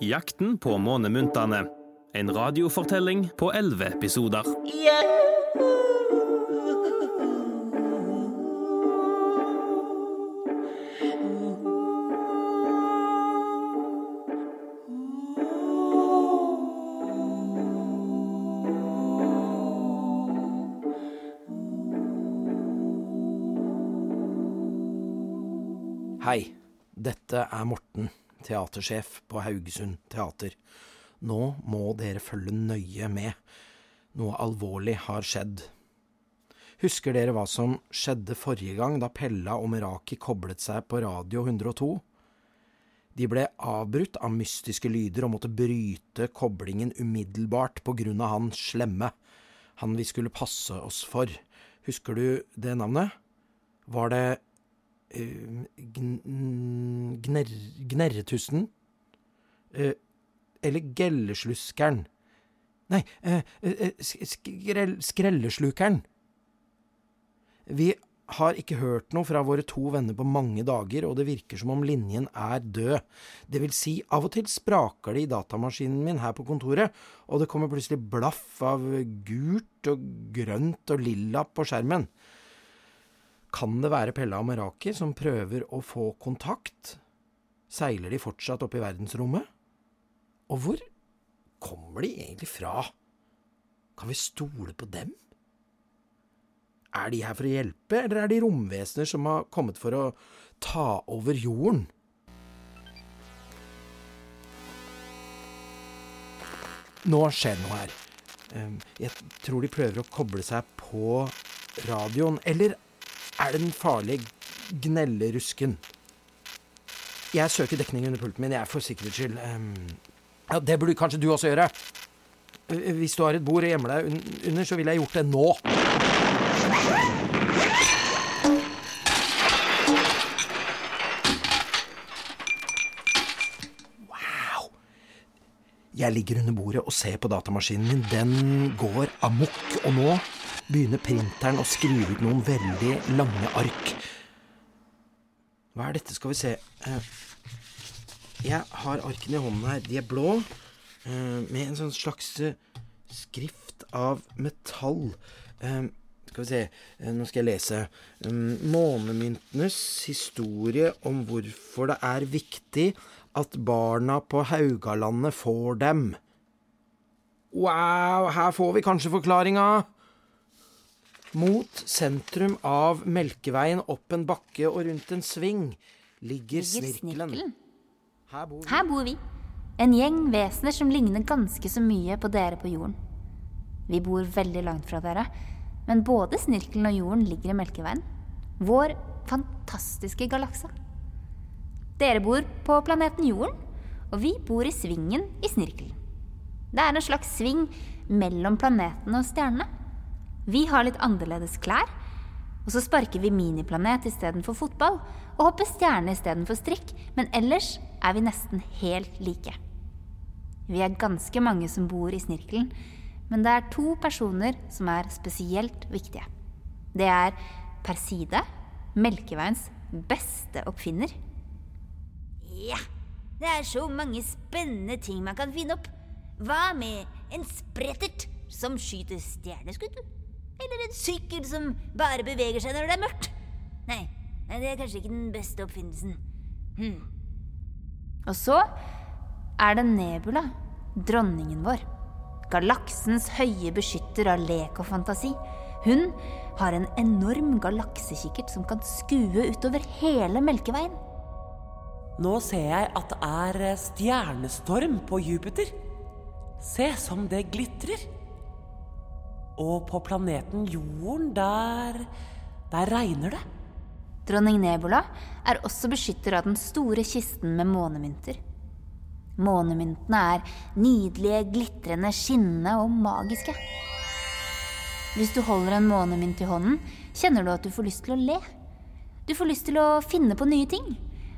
Jakten på månemyntene. En radiofortelling på elleve episoder. Hei, dette er Morten, teatersjef på Haugesund Teater. Nå må dere følge nøye med. Noe alvorlig har skjedd. Husker dere hva som skjedde forrige gang da Pella og Meraki koblet seg på Radio 102? De ble avbrutt av mystiske lyder og måtte bryte koblingen umiddelbart på grunn av han slemme, han vi skulle passe oss for. Husker du det navnet? Var det gner Gnerretussen? Uh, eller Gellesluskeren? Nei, uh, skrell Skrelleslukeren. Vi har ikke hørt noe fra våre to venner på mange dager, og det virker som om linjen er død. Det vil si, av og til spraker det i datamaskinen min her på kontoret, og det kommer plutselig blaff av gult og grønt og lilla på skjermen. Kan det være Pella og Meraki som prøver å få kontakt? Seiler de fortsatt opp i verdensrommet? Og hvor kommer de egentlig fra? Kan vi stole på dem? Er de her for å hjelpe, eller er de romvesener som har kommet for å ta over jorden? Nå skjer det noe her. Jeg tror de prøver å koble seg på radioen. Eller er det den farlige gnellerusken? Jeg søker dekning under pulten min, jeg er for sikkerhets skyld. Ja, det burde kanskje du også gjøre. Hvis du har et bord og gjemmer deg under, så ville jeg gjort det nå. Wow! Jeg ligger under bordet og ser på datamaskinen min. Den går amok, og nå begynner printeren å skrive ut noen veldig lange ark. Hva er dette, skal vi se Jeg har arkene i hånden her. De er blå, med en sånn slags skrift av metall. Skal vi se, nå skal jeg lese. Månemyntenes historie om hvorfor det er viktig at barna på Haugalandet får dem. Wow, her får vi kanskje forklaringa. Mot sentrum av Melkeveien, opp en bakke og rundt en sving, ligger, Ligger snirkelen. snirkelen? Her bor vi. Her bor vi. En gjeng vesener som ligner ganske så mye på dere på jorden. Vi bor veldig langt fra dere, men både snirkelen og jorden ligger i Melkeveien. Vår fantastiske galakse. Dere bor på planeten Jorden, og vi bor i svingen i snirkelen. Det er en slags sving mellom planetene og stjernene. Vi har litt annerledes klær, og så sparker vi miniplanet istedenfor fotball, og hopper stjerne istedenfor strikk, men ellers er vi nesten helt like. Vi er ganske mange som bor i snirkelen, men det er to personer som er spesielt viktige. Det er Perside, Melkeveiens beste oppfinner. Ja, det er så mange spennende ting man kan finne opp. Hva med en sprettert som skyter stjerneskudd? Eller en sykkel som bare beveger seg når det er mørkt? Nei, det er kanskje ikke den beste oppfinnelsen. Hm. Og så er det Nebula, dronningen vår. Galaksens høye beskytter av lek og fantasi. Hun har en enorm galaksekikkert som kan skue utover hele Melkeveien. Nå ser jeg at det er stjernestorm på Jupiter. Se som det glitrer. Og på planeten Jorden, der Der regner det. Dronning Nebula er også beskytter av den store kisten med månemynter. Månemyntene er nydelige, glitrende, skinnende og magiske. Hvis du holder en månemynt i hånden, kjenner du at du får lyst til å le. Du får lyst til å finne på nye ting.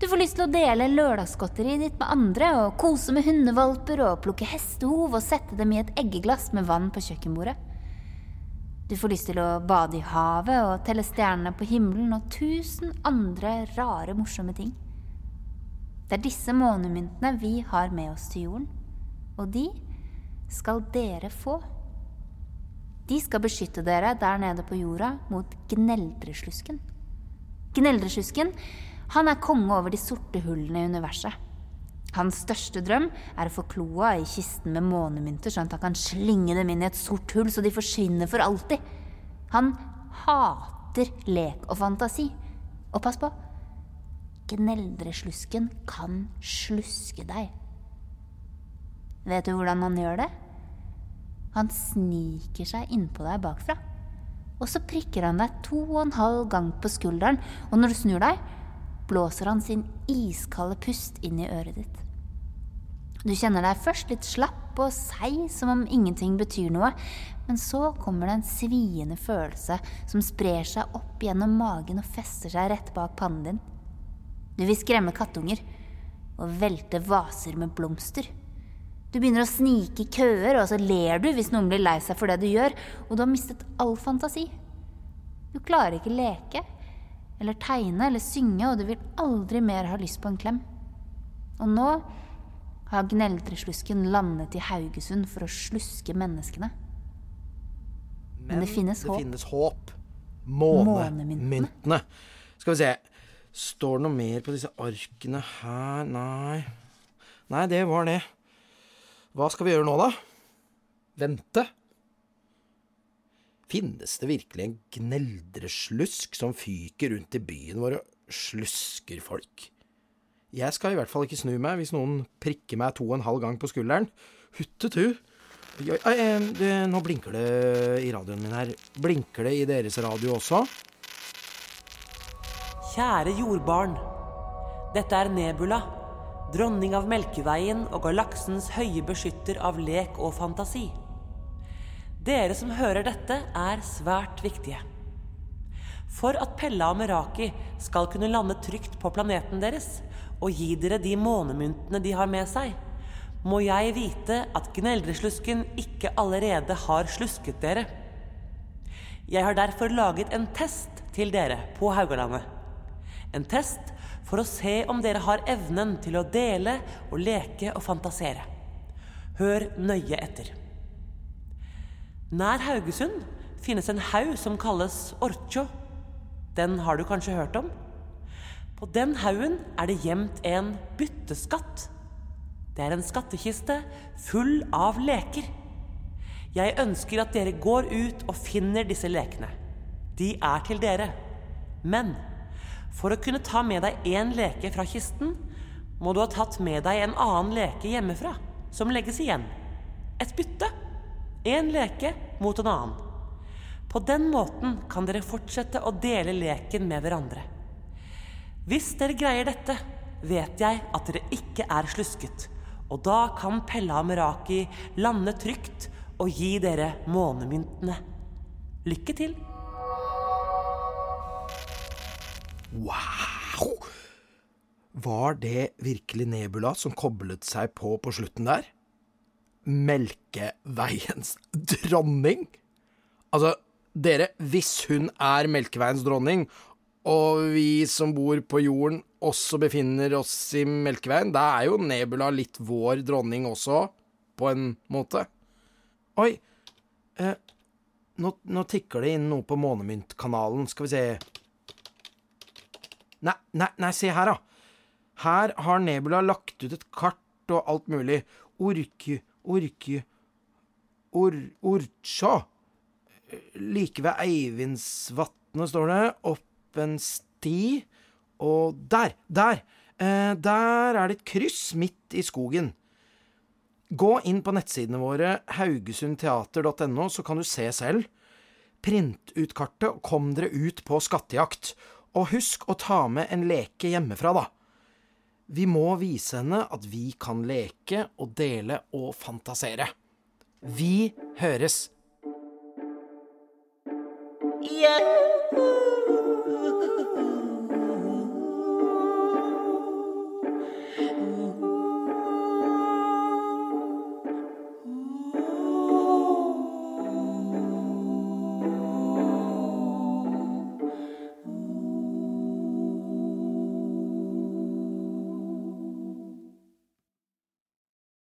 Du får lyst til å dele lørdagsgodteriet ditt med andre, og kose med hundevalper og plukke hestehov og sette dem i et eggeglass med vann på kjøkkenbordet. Du får lyst til å bade i havet og telle stjernene på himmelen og tusen andre rare, morsomme ting. Det er disse månemyntene vi har med oss til jorden, og de skal dere få. De skal beskytte dere der nede på jorda mot gneldreslusken. Gneldreslusken, han er konge over de sorte hullene i universet. Hans største drøm er å få kloa i kisten med månemynter, sånn at han kan slinge dem inn i et sort hull så de forsvinner for alltid. Han hater lek og fantasi. Og pass på, gneldreslusken kan sluske deg. Vet du hvordan han gjør det? Han sniker seg innpå deg bakfra. Og så prikker han deg to og en halv gang på skulderen, og når du snur deg, blåser han sin iskalde pust inn i øret ditt. Du kjenner deg først litt slapp og seig, som om ingenting betyr noe, men så kommer det en sviende følelse som sprer seg opp gjennom magen og fester seg rett bak pannen din. Du vil skremme kattunger og velte vaser med blomster. Du begynner å snike i køer, og så ler du hvis noen blir lei seg for det du gjør, og du har mistet all fantasi. Du klarer ikke leke, eller tegne eller synge, og du vil aldri mer ha lyst på en klem. Og nå har gneldreslusken landet i Haugesund for å sluske menneskene. Men det finnes håp. Det finnes håp. Månemyntene. Skal vi se. Står det noe mer på disse arkene her? Nei. Nei, det var det. Hva skal vi gjøre nå, da? Vente? Finnes det virkelig en gneldreslusk som fyker rundt i byen vår og slusker folk? Jeg skal i hvert fall ikke snu meg hvis noen prikker meg to og en halv gang på skulderen. Huttetu. Eh, nå blinker det i radioen min her. Blinker det i deres radio også? Kjære jordbarn. Dette er Nebula, dronning av Melkeveien og galaksens høye beskytter av lek og fantasi. Dere som hører dette, er svært viktige. For at Pella og Meraki skal kunne lande trygt på planeten deres og gi dere de månemyntene de har med seg, må jeg vite at gneldreslusken ikke allerede har slusket dere. Jeg har derfor laget en test til dere på Haugalandet. En test for å se om dere har evnen til å dele og leke og fantasere. Hør nøye etter. Nær Haugesund finnes en haug som kalles Orkjå. Den har du kanskje hørt om? På den haugen er det gjemt en bytteskatt. Det er en skattkiste full av leker. Jeg ønsker at dere går ut og finner disse lekene. De er til dere. Men for å kunne ta med deg én leke fra kisten, må du ha tatt med deg en annen leke hjemmefra, som legges igjen. Et bytte. Én leke mot en annen. På den måten kan dere fortsette å dele leken med hverandre. Hvis dere greier dette, vet jeg at dere ikke er slusket, og da kan Pella og Meraki lande trygt og gi dere månemyntene. Lykke til! Wow! Var det virkelig Nebula som koblet seg på på slutten der? Melkeveiens dronning? Altså, dere, hvis hun er Melkeveiens dronning, og vi som bor på jorden også befinner oss i Melkeveien, da er jo Nebula litt vår dronning også, på en måte. Oi, eh, nå, nå tikker det inn noe på Månemyntkanalen, skal vi se. Nei, nei, nei, se her, da. Her har Nebula lagt ut et kart og alt mulig. Orky, orky, or, Ortsjå. Like ved Eivindsvatnet, står det. Opp en sti. Og der! Der! Eh, der er det et kryss midt i skogen. Gå inn på nettsidene våre haugesundteater.no, så kan du se selv. Print ut kartet og kom dere ut på skattejakt. Og husk å ta med en leke hjemmefra, da. Vi må vise henne at vi kan leke og dele og fantasere. Vi høres! Yahoo!